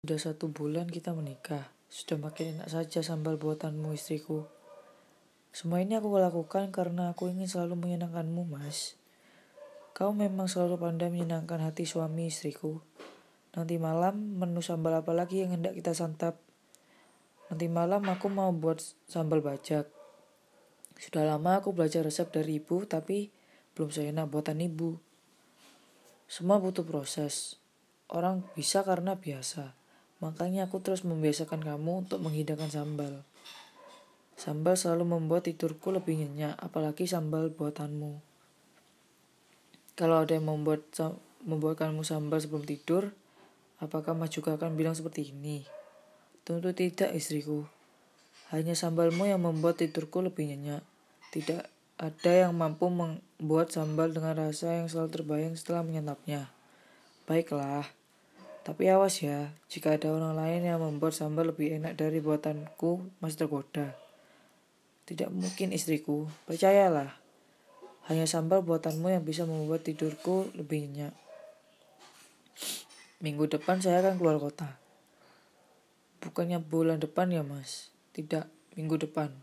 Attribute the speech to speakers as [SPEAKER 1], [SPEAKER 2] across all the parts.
[SPEAKER 1] Sudah satu bulan kita menikah. Sudah makin enak saja sambal buatanmu istriku. Semua ini aku lakukan karena aku ingin selalu menyenangkanmu, Mas. Kau memang selalu pandai menyenangkan hati suami istriku. Nanti malam menu sambal apa lagi yang hendak kita santap? Nanti malam aku mau buat sambal bajak. Sudah lama aku belajar resep dari ibu, tapi belum seenak buatan ibu. Semua butuh proses. Orang bisa karena biasa. Makanya aku terus membiasakan kamu untuk menghidangkan sambal. Sambal selalu membuat tidurku lebih nyenyak, apalagi sambal buatanmu. Kalau ada yang membuat membuatkanmu sambal sebelum tidur, apakah Mas juga akan bilang seperti ini? Tentu tidak, istriku. Hanya sambalmu yang membuat tidurku lebih nyenyak. Tidak ada yang mampu membuat sambal dengan rasa yang selalu terbayang setelah menyantapnya. Baiklah. Tapi awas ya, jika ada orang lain yang membuat sambal lebih enak dari buatanku, masih tergoda. Tidak mungkin istriku, percayalah. Hanya sambal buatanmu yang bisa membuat tidurku lebih nyenyak. Minggu depan saya akan keluar kota. Bukannya bulan depan ya mas? Tidak, minggu depan.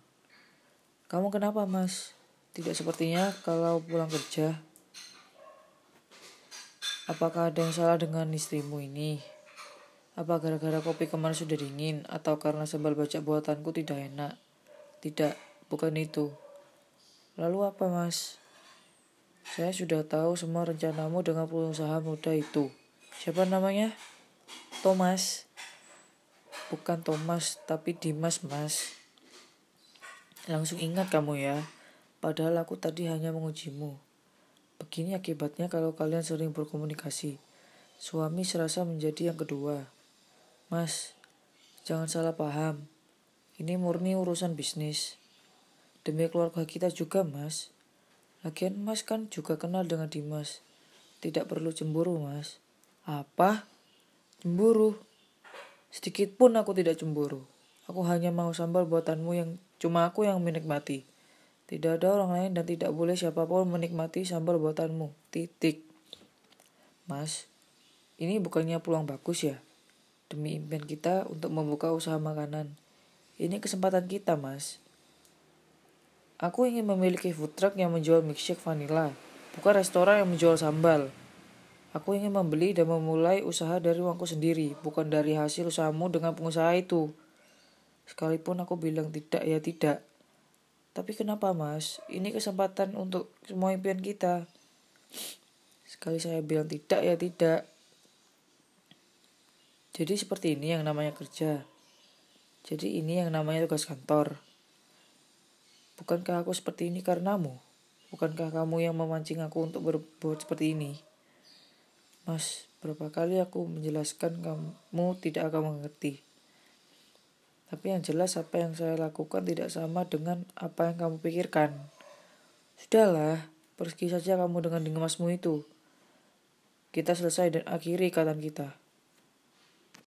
[SPEAKER 1] Kamu kenapa mas? Tidak sepertinya kalau pulang kerja Apakah ada yang salah dengan istrimu ini? Apa gara-gara kopi kemarin sudah dingin atau karena sambal baca buatanku tidak enak? Tidak, bukan itu. Lalu apa, Mas? Saya sudah tahu semua rencanamu dengan pengusaha muda itu. Siapa namanya? Thomas. Bukan Thomas, tapi Dimas, Mas. Langsung ingat kamu ya. Padahal aku tadi hanya mengujimu. Begini akibatnya kalau kalian sering berkomunikasi. Suami serasa menjadi yang kedua. Mas, jangan salah paham. Ini murni urusan bisnis. Demi keluarga kita juga, Mas. Lagian Mas kan juga kenal dengan Dimas. Tidak perlu cemburu, Mas. Apa? Cemburu? Sedikit pun aku tidak cemburu. Aku hanya mau sambal buatanmu yang cuma aku yang menikmati. Tidak ada orang lain dan tidak boleh siapa pun menikmati sambal buatanmu. Titik. Mas, ini bukannya peluang bagus ya? Demi impian kita untuk membuka usaha makanan. Ini kesempatan kita, Mas. Aku ingin memiliki food truck yang menjual milkshake vanilla, bukan restoran yang menjual sambal. Aku ingin membeli dan memulai usaha dari uangku sendiri, bukan dari hasil usahamu dengan pengusaha itu. Sekalipun aku bilang tidak ya tidak, tapi kenapa mas? Ini kesempatan untuk semua impian kita. Sekali saya bilang tidak ya tidak. Jadi seperti ini yang namanya kerja. Jadi ini yang namanya tugas kantor. Bukankah aku seperti ini karenamu? Bukankah kamu yang memancing aku untuk berbuat seperti ini? Mas, berapa kali aku menjelaskan kamu tidak akan mengerti. Tapi yang jelas apa yang saya lakukan tidak sama dengan apa yang kamu pikirkan. Sudahlah, pergi saja kamu dengan dimasmu itu. Kita selesai dan akhiri ikatan kita.